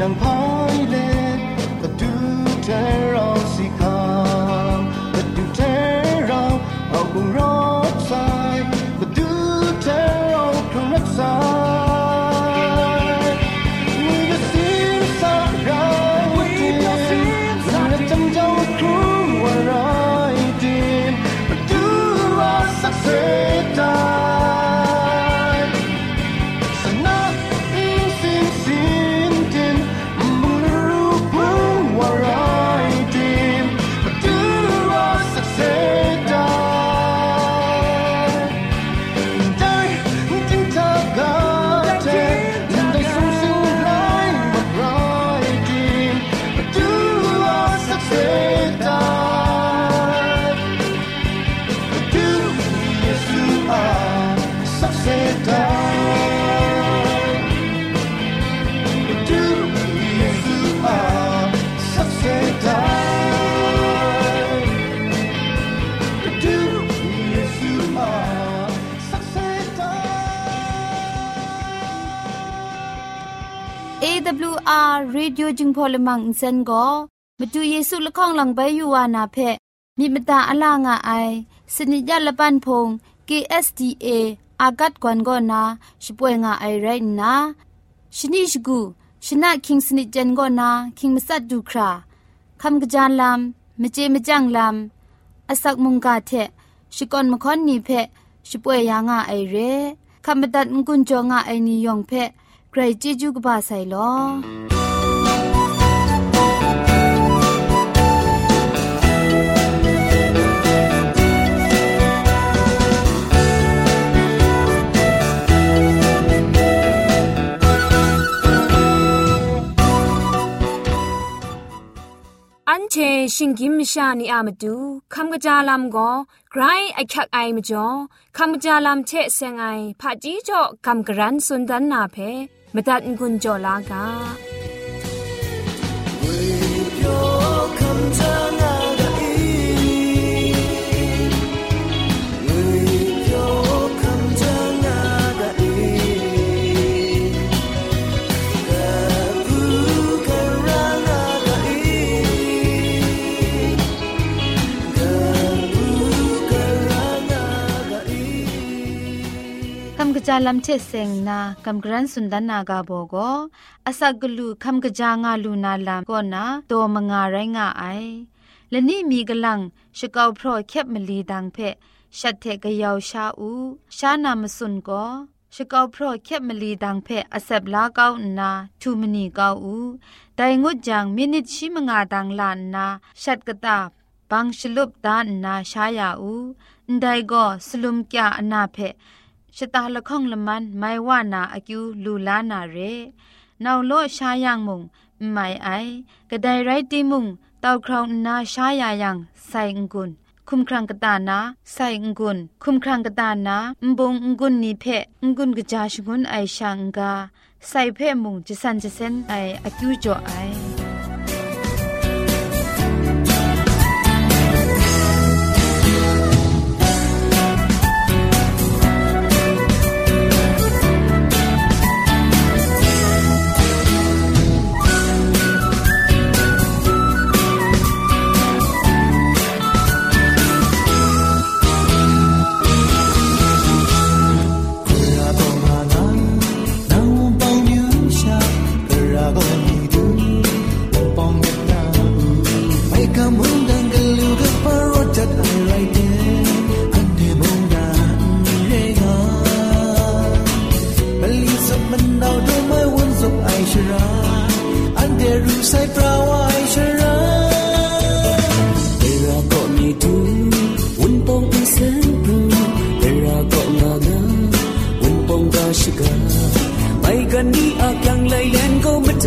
เอาร์เรดิโอจึงพอลมังอินเซนก็มาดูเยซูละข้องหลังใบยูวานาเพมีมตาอลางอไอสนิจยาละปันพง KSDA อากัดกวนก็นาช่วยงาไอไรนะชนิชกูชนะคิงสนิจันก็นาคิงมัสัดดูคราคำกระจานลำมเจมจังลำอสักมุงกาเทชิกอนมคอนนีเพช่วยยางาไอเรคำบัดงกุนจงาไอนิยองเพ ใครจีจูกบาไซลออันเชชิงกิมชานีอามาดูคำกระจาลำก็ไกรไอคักไอมาจ่อคำกระจาลำเชเซงไอผาจีจ่อคำกระรันสุนดันนาเพ มตัดกุญจ่อล จาลัมเชเซงนากัมกรันสุนดานากาโบโกอาศักลูคัมกจางาลูนาลามก็นาโตมงาไรงาไอและนี่มีกลังชกาวพรอแคบมลีดังเพชัดเทกยาวชาอูชานามสุนก็ชกาวพรอแคบมลีดังเพอเซบลาเกานาทูมนีเกาอูไดงุดจังมินิชิมงาดังลานนาชัดกตาบังชลุบดานนาชายาอูไดก็สลุมกะอนาเพชะ ชะตาละข้องละมันไม่ว่านาอากิวลูลานาเรนาวโลชายังมุงไม่ไอกระไดไรตีมุงเต้าคราวนาชายายังใส่งกุนคุมครังกตานาใส่งกุนคุมครังกตานาบงงกุนนีเพงกุนกะจาชกุนไอชังกาใส่เพะมุงจะสันจะเซนไออากิวจ่อไอ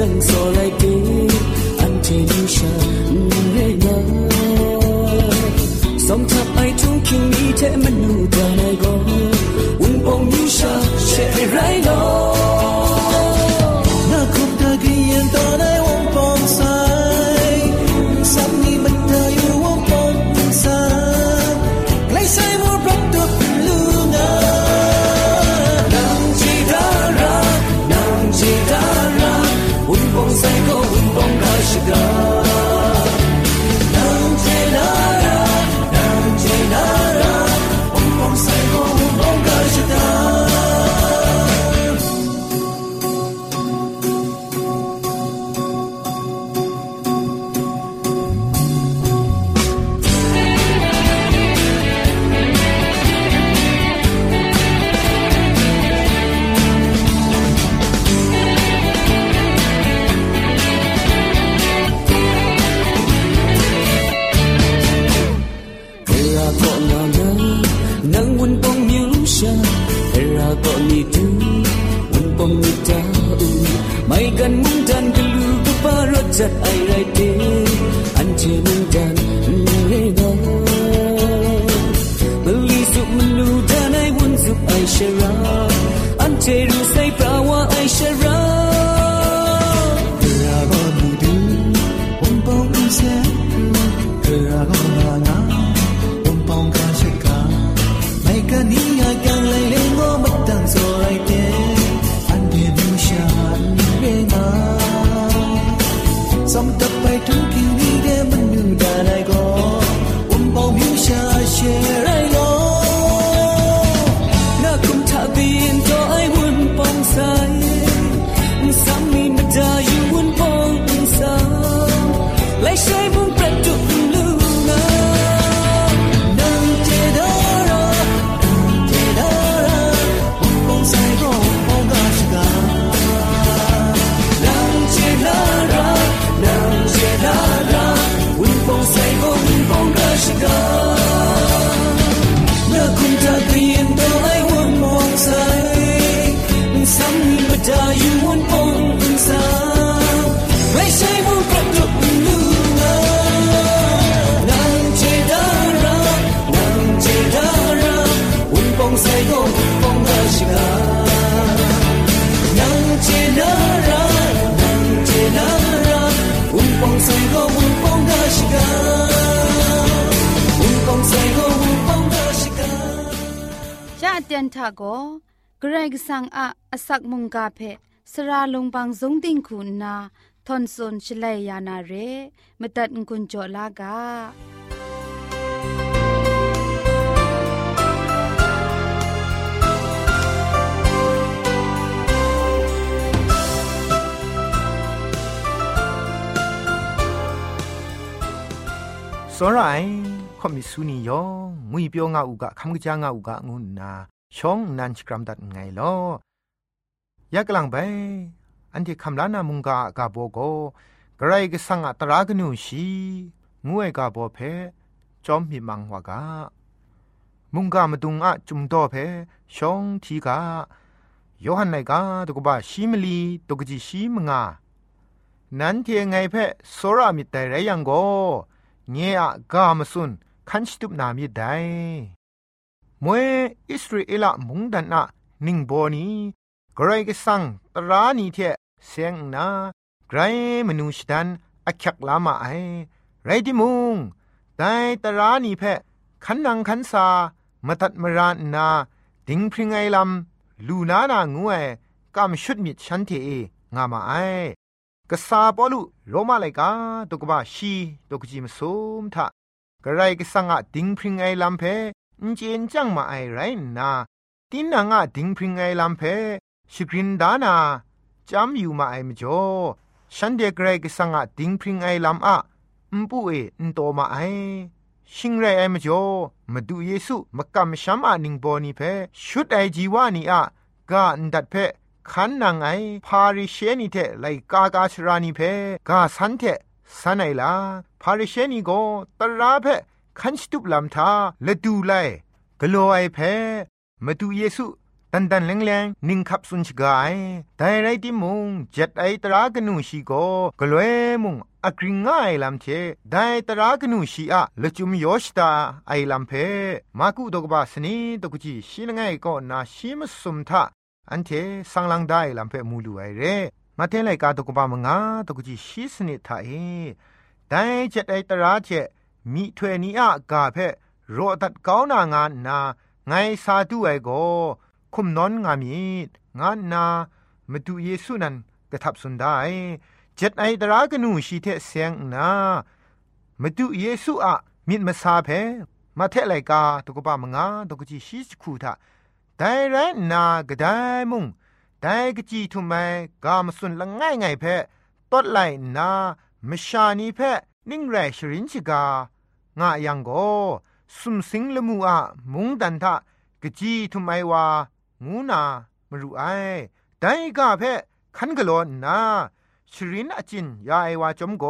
dần like lại cứ ăn trên เตียนทาโกเกรกสังอะอสักมุงกาเพสระลงบางสงติงคุณนาทอนซนชลัยยานาเรมตัดกุญจลากาစောရိုင်ခမစ်ဆူနီယောငွေပြောငါဥကခမ်ကကြာငါဥကငုနာ ช่องนันสกรัมดัดไงลอยากลังไปอันที่คำลานามุงกากาโบโกกระไรก็สังอัตรากนูชีงวยกาโบเพจอมมีมังวากามุงกามาดุงอะจุมโตเพช่องทีกาโยฮันไนกาตกบะชีมลีตกจิชีมงานั้นเทียงไงเพโซรามิต่ไรยังโกเงียกามสุนคันชิตุบนามิได้ มวยอิสราเอลมุงดันนะนิงโบนีไกรกสังตรานีเทเสียงนาไกรมนุษย์ดันอักยักลามาไอไรดิมุงแต่ตรานีเพขันนังขันซามาตัดมรานนาดิงพริงไอลำลูนานางูเอกำชุดมิดฉันเทงามาไอกษาปอลุโรมาไลกาตกบาชีตกจิมสมทะกระไรกสังอะดิงพริงไอลำเพ นเจนจังมาไอไรนาตินนางะดิงพริงไอลำเพชกรินดานาจำอยู่มาไอมจ่อฉันเดกไรกสังะดิงพริงไอลำอะมปุเออนโตมาไอชิงไรไอมจ่อมาดูเยซูมากำชัมอานิงโบนีเพชุดไอจีวานีอะกาอันดัดเพขันนางไอพาริเชนีเทไลกากาชรานีเพกาสันเทสันไอลาพาริเชนีโกตราเพ ขันสตุบลำทาละดูไลกลัวไอเพมาดูเยซูตันตันแรงแรงนิ่งขับสุนชกายแต่ไรที่มุงจ็ดไอตรากนูชีโกกลัวมุงอักริงง่ายลำเทได้ตรากนูชีอะละจุมยอชตาไอลำเพมากุดกบาสนีตกุจีชีลงไงก็นาชิมสุมทาอันเทสังลังได้ลำเพมูลูไอเรมาเทไลกาตกบามงาตกุจีชีสนิทาเอได้จ็ดไอตราเจ มีถวยนี้อะกาเพโรตัดก้าวนางานนาไงซาดูไอโกคุมนอนงามีงานนามาดูเยซูนันกระทับสุนได้เจ็ดไอตรากนูชีเทเสียงนามาดูเยซูอะมิดมาซาเพมาเทไลกาตกบามงาตกจีชีสคูทาแต่แรนากระไดมุงแต่กจีทุไมกามสุนละง่ายไงเพตดไลนา มชานีเพนิ่งแรชรินชิกา งะยังโกสุมสิงละมูอะมุงดันทะกจีทุไมวางูนามรูไอไดกาเพคันกะโลนาชรินอจินยาไอวาจอมโก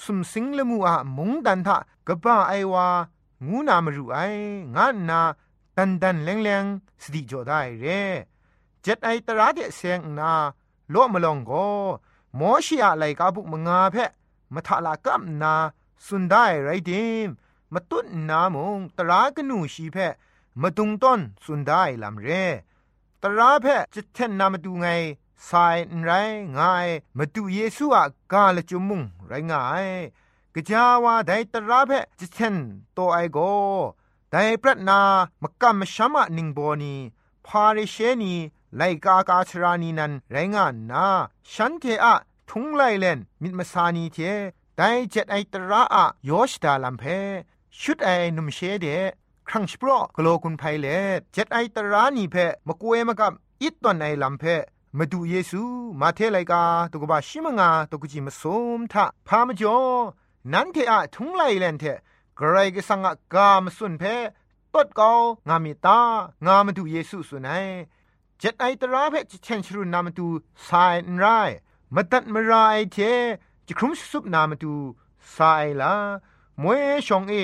สุมสิงละมูอะมุงดันทะกะบ้าไอวางูนามรูไองะนาดันดันแรงแรงสติจอได้เรเจ็ดไอตราเดเซงนาโลมลองโกมอชิอะไลกาบุมงาเพมทะลากัมนา สุนได้ไรเดมมาตุนนามงตรากนูชีเพมาตุงต้นสุนได้ลำเรตราเพจะเทนนามาดูไงสายไรง่ายมาดูเยซูอะกาลจุมุงไรง่ายกะจาวาไดตราเพจะเทนโตไอโกไดปรัตนามกัมมชัมะนิงโบนีพาริเชนีไลกากาชรานีนันไรงานนาฉันเทอะทุงไลเลนมิดมาสานีเท เจ็ดไอตระอะยอชดาลัมเพชุดไอนุมเชเดครั้งสปรอกโลกุนไพเลเจ็ดไอตระนีเพมกวยมกับอิตตอนไอลัมเพมาดูเยซูมาเทไลกาตุกบาชิมงาตุกจิมสมทะพามจอนั้นเทอะทุงไลเลนเทกรายกสังกามสุนเพตดเกางามิตางามาดูเยซูสุนัยเจ็ดไอตราเพจเชนชรุนามาดูสายนไรมาตัดมาราไอเท จครุมสุบนามาดูสายลามวยชองเอ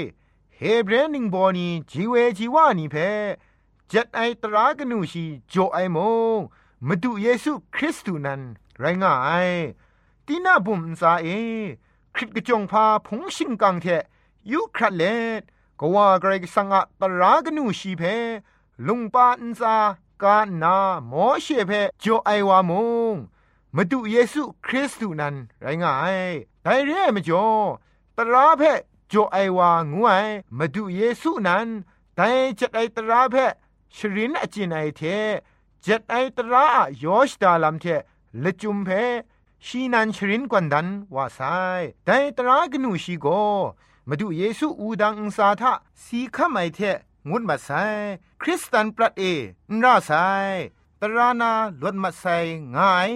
เฮเบรนิงบอนีจีเวจีวานีเพเจ็ดไอตรากนูชีโจไอโมมาดูเยซูคริสต์นั้นไรง่ายตีน่าบุมซาเอคริตกจงพาพงชิงกังเทยุครัดเลดก็ว่าไกรสังอะตรากนูชีเพลุงปาอินซากานาโมเชเพโจไอวามง มาดูเยซูคริสต์นั้นไรง่ายไดเร่มจ่อตราเพโจไอวางวยมาดูเยซูนั้นไดจัดไอตราเพชรินอจินไอเทจัดไอตรายอชดาลัมเทละจุมเพชีนันชรินกวนดันว่าไซไดตรากนูชีโกมาดูเยซูอูดังอุสาทะสีขมไอเทงุดมาไซคริสตันปรัดเอนราไซตรานาลวดมาไซง่าย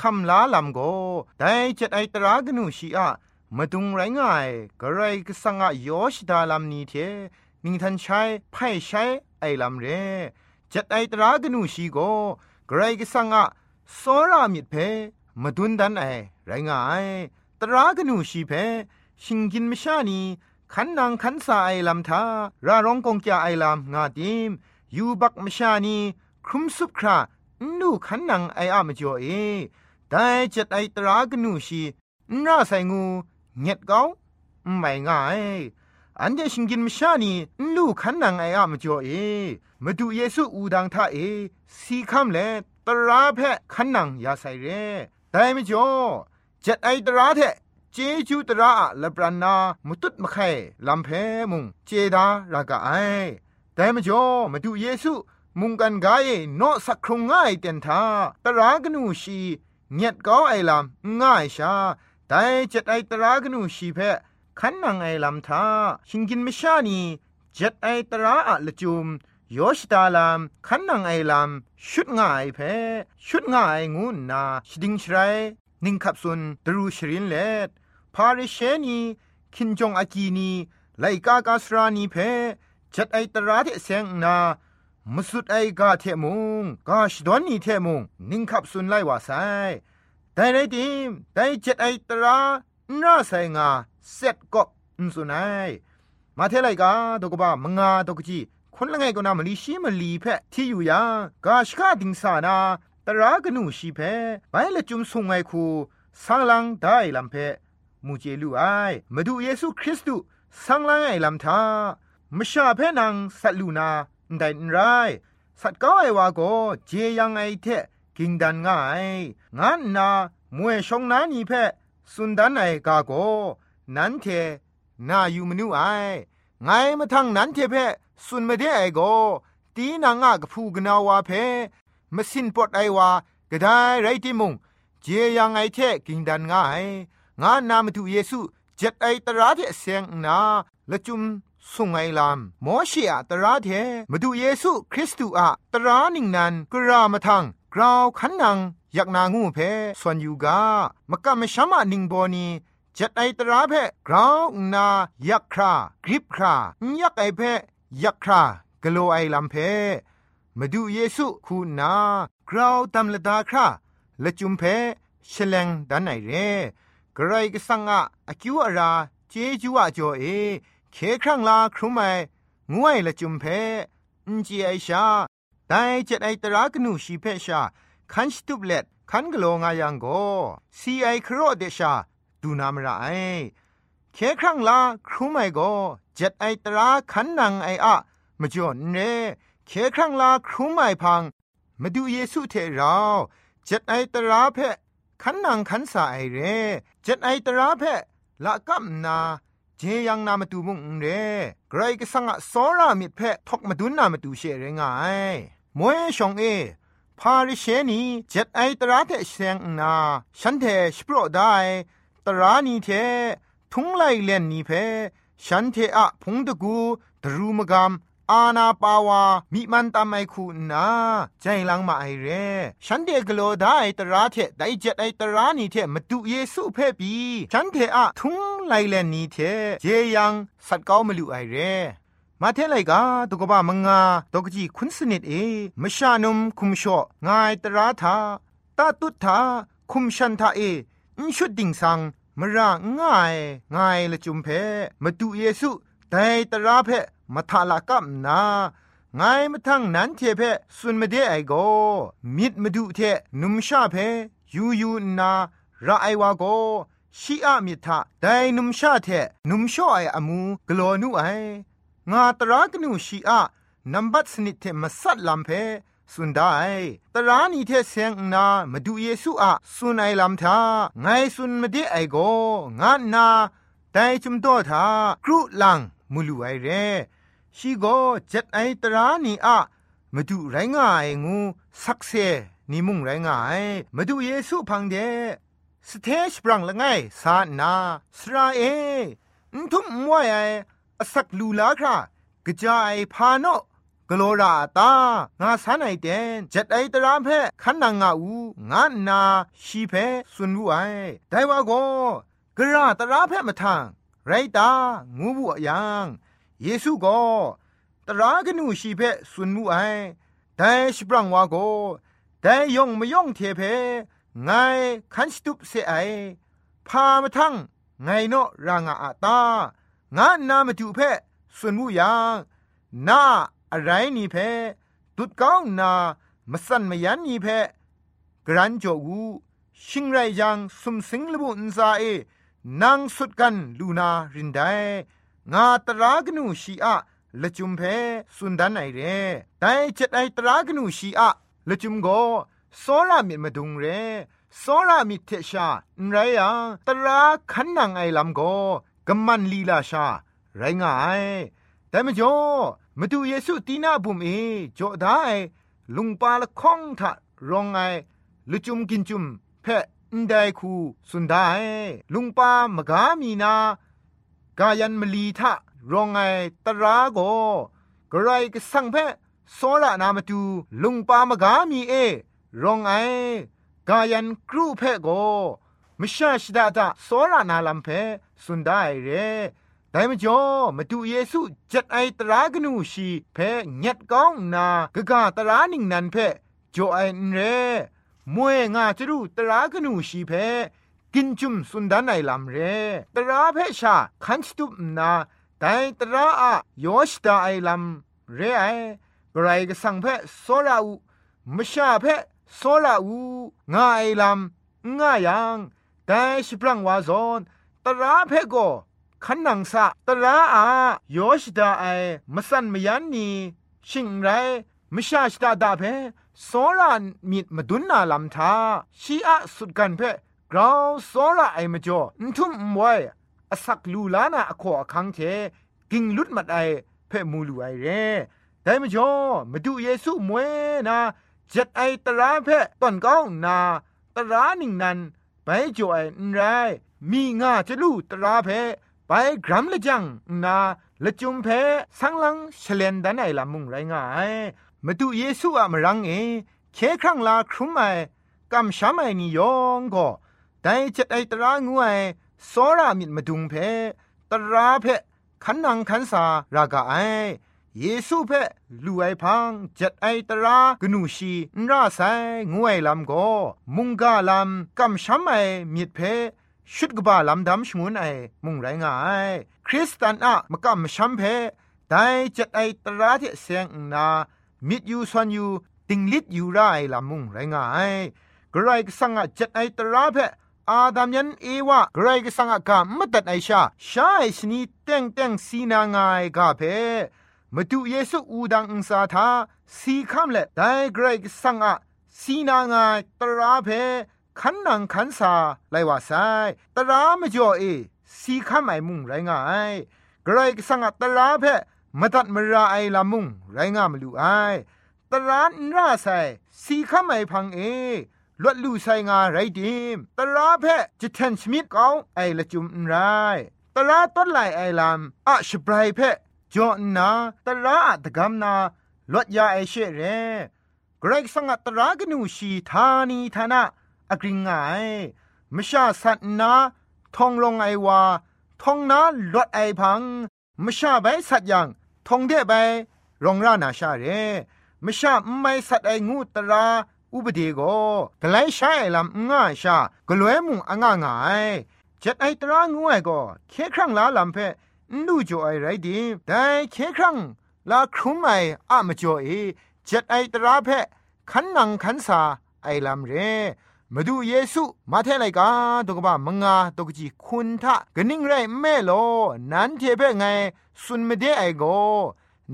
คำลาลำโกได้จัดไอตรากนูชีอะมาดุงไรง่ายกระไรก็สังอะยอชดาลำนี้เทนิงทันใช้ไพ่ใช้ไอลำเรจัดไอตรากนูชีโกกระไรก็สังอะสรามิดเพมาดุนดันไอไรง่ายตรากนูชีเพชิงกินไม่ชานีขันนางขันสาไอลำทาราร้องกงจาไอลำงาดิมยูบักมชานีครุมสุบครานูขันนางไออะมจ่อเอ แต่จัดไอตรากนูชีน่าใส่งูเงียดเกาไม่ง่ายอันเดชิงกินมชานีนูขันนางไออะมจ่อเอมาดูเยซูอูดังท่าเอสีคำเลตราเพขันนางยาใส่เรแต่ไม่จ่อจัดไอตราเทเจจูตระละปรานามุตุดมะไข่ลำเพมุงเจดารากาไอแต่มจ่อมาดูเยซูมุงกันกายโนสักครงง่ายเต็นทาตรากนูชี เงียดก้าไอลำง่ายชาแต่จัดไอตรากนูชีเพขันนังไอลำทาชิงกินไม่ชานีจัดไอตราอะละจุมโยชตาลามขันนังไอลำชุดง่ายเพชุดง่ายงูนาชดิงชไรนิงขับสุนดรูชรินเลดพาริเชนีคินจงอากีนีไลกากาสรานีเพจัดไอตราเทเซงนา มสุดไอกาเทมุงกาชดอนนีเทมุงนิ่งขับสุนไลวาไซแต่ไรดิมแต่จัดไอตราน่าไซงาเซ็ตกบสุนัยมาเทไลกาตกบ้ามงาตกจีคนละไงก็นามลีชีมลีเพที่อยู่ยากาชกาดิงสานาตรากนูชีเพไปละจุมสุงไงคูสังลังได้ลำเพมูเจลูไอมาดูเยซูคริสต์สังลังไอลำทามชาเพนังสัตลูนา ได้ไรสัตก้าไอวาโกเจยังไอเทกิงดันง่ายงั้นนามวยชงนานีเพสุนดันไอกาโกนันเทนาอยู่มนูไอไงมาทังนั้นเทเพสุนไม่ได้ไอโกตีนางากพูกนาวาเพมสินปดไอวากระได้ไรติมุงเจยังไอเทกิงดันง่ายงานนามาตุเยซูเจ็ดไอตราเทเสียงนาละจุม สุงไงลามโมชีอะตราเทมาดูเยซูคริสต์อะตรานิงนันกรามาทังกราวขันนังอยากนางูเพส่วนยูกามกะมชามะนิงโบนีจัดไอตราเพกราวนายักครากริบครายักไอเพยักครากโลไอลำเพมาดูเยซูคูนากราวตำละดาคราละจุมเพชลงดันไหนเรกรกสังอะอคิวอาราเจจูอะจอเอ เคครั้งลาครุไมงวยละจุมเพอินจีไอชาไดเจ็ดไอตรากนูชีเพชาคันสตุบเล็ดคันกโลงายังโกซีไอครอเดชาดูนามระไอเคครั้งลาครุไม่โกเจ็ดไอตราคันนังไออะมาจอนเรเคครั้งลาครุไม่พังมาดูเยซูเทเราเจ็ดไอตราเพขันนังขันสาไอเรเจ็ดไอตราเพละกัมนา เจยังนามาตูมุงเรไกรก็สังะสอรามิดเพทอกมาดุนนามาตูเชเรงายมวยชองเอพาริเชนีเจ็ดไอตราเทเซงนาฉันเทสโปรได้ตรานีเททุงไลเลนนีเพฉันเทอะพงตะกูดรูมกาม อาณาปาวามิมันตามไอคูนาใจลังมาไอเร่ฉันเดกโลได้ตราเทไดเจ็ดไอตรานี่เทมาดูเยซูเพ่ปีฉันเทอะทุงไลแลนนี้เทเจยังสัตเก้ามาลูไอเร่มาเทไลกาตุกบะมงาตกจีคุณสนิดเอมชานุมคุมชองายตราทาตาตุทาคุมชันทาเออินชุดดิ่งสังมระง่ายง่ายละจุมเพมาดูเยซู แต่ตราเพมาทาลากับนาไงมาทั้งนั้นเทเพสุนมาเดไอโกมิดมาดูเทนุมชาเพยูยูนาระไอวาโกชีอะมิทะไดนุมชาเทนุมชอไออมูกลอนุไองาตรากนูชีอะนัมบัตสนิทเทมาสัดลำเพสุนได้ตรานีเทเซงนามาดูเยซูอะสุนไอลำทาไงสุนมาเดไอโกงานาแต่จุมโตทากรุลัง มูลูไอเรชีโกเจ็ดไอตรานีอะมาดูไรง่ายงูสักเซนิมุงไรง่ายมาดูเยซูพังเดสเทชปรังละไงสานาสราเออุทุมมวยไออสักลูลาครากระจายพาโนกโลราตางาสานไอเดนจัดไอตรามเพขันนางาอูงานนาชีเพสุนวูไอไดว่าโกกระตราเพมาทาง ไรตางูบุยังเยซูก็ตรากนูชีเพสุนมูไอแต่สปรังวาโกแต่ยองไม่ยองเทเพไงคันสตุปเสไอพามาทั้งไงเนาะรางอาตางานนามาดูเพสุนมูยังนาอะไรนี่เพตุดก้องนามาสั่นมายันนี่เพกรันจกูชิงไรยังสมสิงลบุนซาเอ นางสุดกันลูนารินไดงาตรากนูชีอะละจุมเพสุนดันไอเรแต่เจ็ดไอตรากนูชีอะละจุมโกโซรามิมาดุงเรโซรามิเทชาไรยังตราขันนางไอลำโกกำมันลีลาชา ไรงายแต่มจ่อมาดูเยซูตีนาบุมเอจ่อได้ลุงปาละข้องทะรองไงลุจุมกินจุมเพะ นไดคูสุนได้ลุงปามกามีนากายันมลีทะรองไงตราโกกระไรก็สังเพะโซระนามาดูลุงปามกามีเอรองไอกายันครูเพะโกมชาชดาตาโซระนาลัมเพสุนได้เรแต่มจ่อมาดูเยซูจัดไอตรากนูชีเพญัดก้องนากะกาตรานิงนันเพจ่อไอเร มวยงาจรูตรากนูชีเพกินจุมสุนดานไอลำเรตราเพชาคันสตุปนาแต่ตราอะยอชตาไอลำเรไอกรายกสังเพโซราอูมชาเพโซราอูงาไอลำง่ายังแต่สิปรังวาซอนตราเพโกขันนังสะตราอายอชดาไอมสันมยันนีชิงไรมชาชดาดาเพ โซรานมิดมาดุนนาลำทาชีอะสุดกันเพกราวโซราไอมาจ่อทุ่มมวยอสักลูลานาอโคอคังเทกิงลุดมัดไอเพมูลูไอเร่แต่มาจ่อมาดูเยซูมวยนาจัดไอตราเพตอนก้องนาตราหนึ่งนั้นไปจ่อไอนไรมีงาจะลู่ตราเพไปกรัมละจังนาละจุมเพสังลังเฉลนดันไอละมุงไรงาย มาดูเยซูอะมรังเอเคครั้งลาครุมไอกำช้ำไอนิยองก็แต่จัดไอตรางูไอสอรามิดมาดุงเพตราเพขันนังขันสารากาไอเยซูเพลูไอพังจัดไอตรากนูชีนราไซงวยลำก็มุงกาลำกำช้ำไอมิดเพชุดกบาลำดำชงวนไอมุงไรงาย คริสตันอะมกำช้ำเพแต่จัดไอตราที่เสียงนา มิดยูซอนยูติงลิดยูไรลามุงไรงายกรายกสังอาจัดไอตราเพอาดามยันเอวะกรายกสังอากามัตัดไอชาชาไอสนีเต็งเต็งสีนางายกาเพมาดูเยซูอูดังอุสาทาสีคำเละไดกรายกสังอาสีนางายตราเพขันนังขันสาไลว่าไซตรามจ่อเอสีคำไอมุงไรงายกรายกสังอาตราเพ มตัดมราไอลามุงไรงามลูไอตรานราไซสีข้าไม่พังเอลวดลูไซงาไรดิมตราเพจะแทนสมิดเกาไอละจุมไรตราต้นไหลไอลามอะชบรายเพจอนาตระตะกำนาลดยาไอเชเรกรกสังตระกนูชีธานีธนะอกริงไงมชาสัตนาทองลงไอวาทองนาลดไอพัง มชาใบสัตยังทองเดใบรองรานาชาเรมชาไม่สัตไองูตราอุบดีโกกไลใช้ลำง่าชากลวยมุงอ่างง่ายเจ็ดไอตรางูไอก็เคครั้งลาลำเพนูจ่อไอไรดีแต่เคครั้งลาครุมไออะมจ่อเอเจ็ดไอตราเพขันนังขันสาไอลำเร มาดูเยซูมาเทไลกาตกบ้ามงาตกจีคุณทะกนิ่งไรแม่โลนั้นเทเพ่ไงสุนไม่ได้ไอโก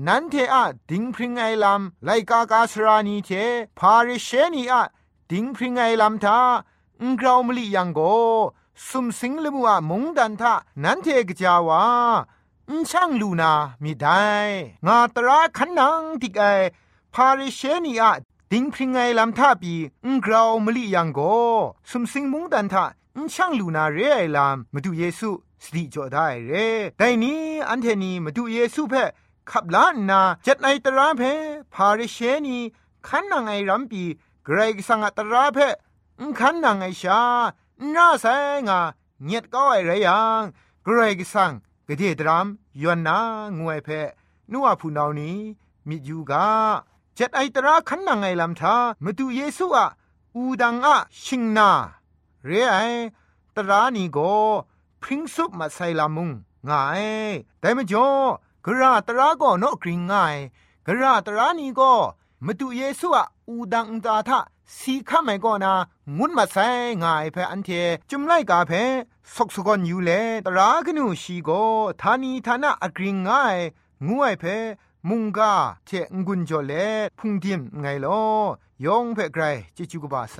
นันเทอะดิงพริงไอลำไลกากาสรานีเทพาริเชนีอะดิงพริงไอลำทาอุงกราวมลียังโกสุมสิงลมัวมงดันทะนันเทกจาวาอุช่างลูนามีได้งาตราขันนังติกไอพาริเชนีอะ ดิงพริงไงลำท่าปีอุงกราวมลียังโกสุมสิงมุงดันทะอุช่างลูนาเรไอลำมาดูเยซูสติจอได้เรแต่นี้อันเทนีมาดูเยซูเพขับล้านนาจัดในตราเพพาริเชนีขันนางไอรัมปีเกรกสังตราเพขันนางไอชาน่าแสงาเงียดก็ไอไรยังเกรกสังกเดดรามยวนนางวยเพนัวผู้นานี้มิยูกา จัดไอตราขันนางไอลำทามาดูเยซูอะอูดังอะชิงนาเรไอตรานีโกพริ้งซุปมาใส่ลามุงง่ายแต่ม่จ่อกระตระก็นกกริงง่ายกระตระนี่ก็มาดูเยซูอะอูดังตาทะสีข้าไม่ก็นางุนมาใส่ง่ายเพออันเทจุมไล่กาเพสกสกอนอยู่เลตรากนูชีโกทานีทานะอกริงง่ายงวยเพ มุงกาเทงกุนจอเลพุงดิมไงลอยองเพไกรจิจูกบาไซ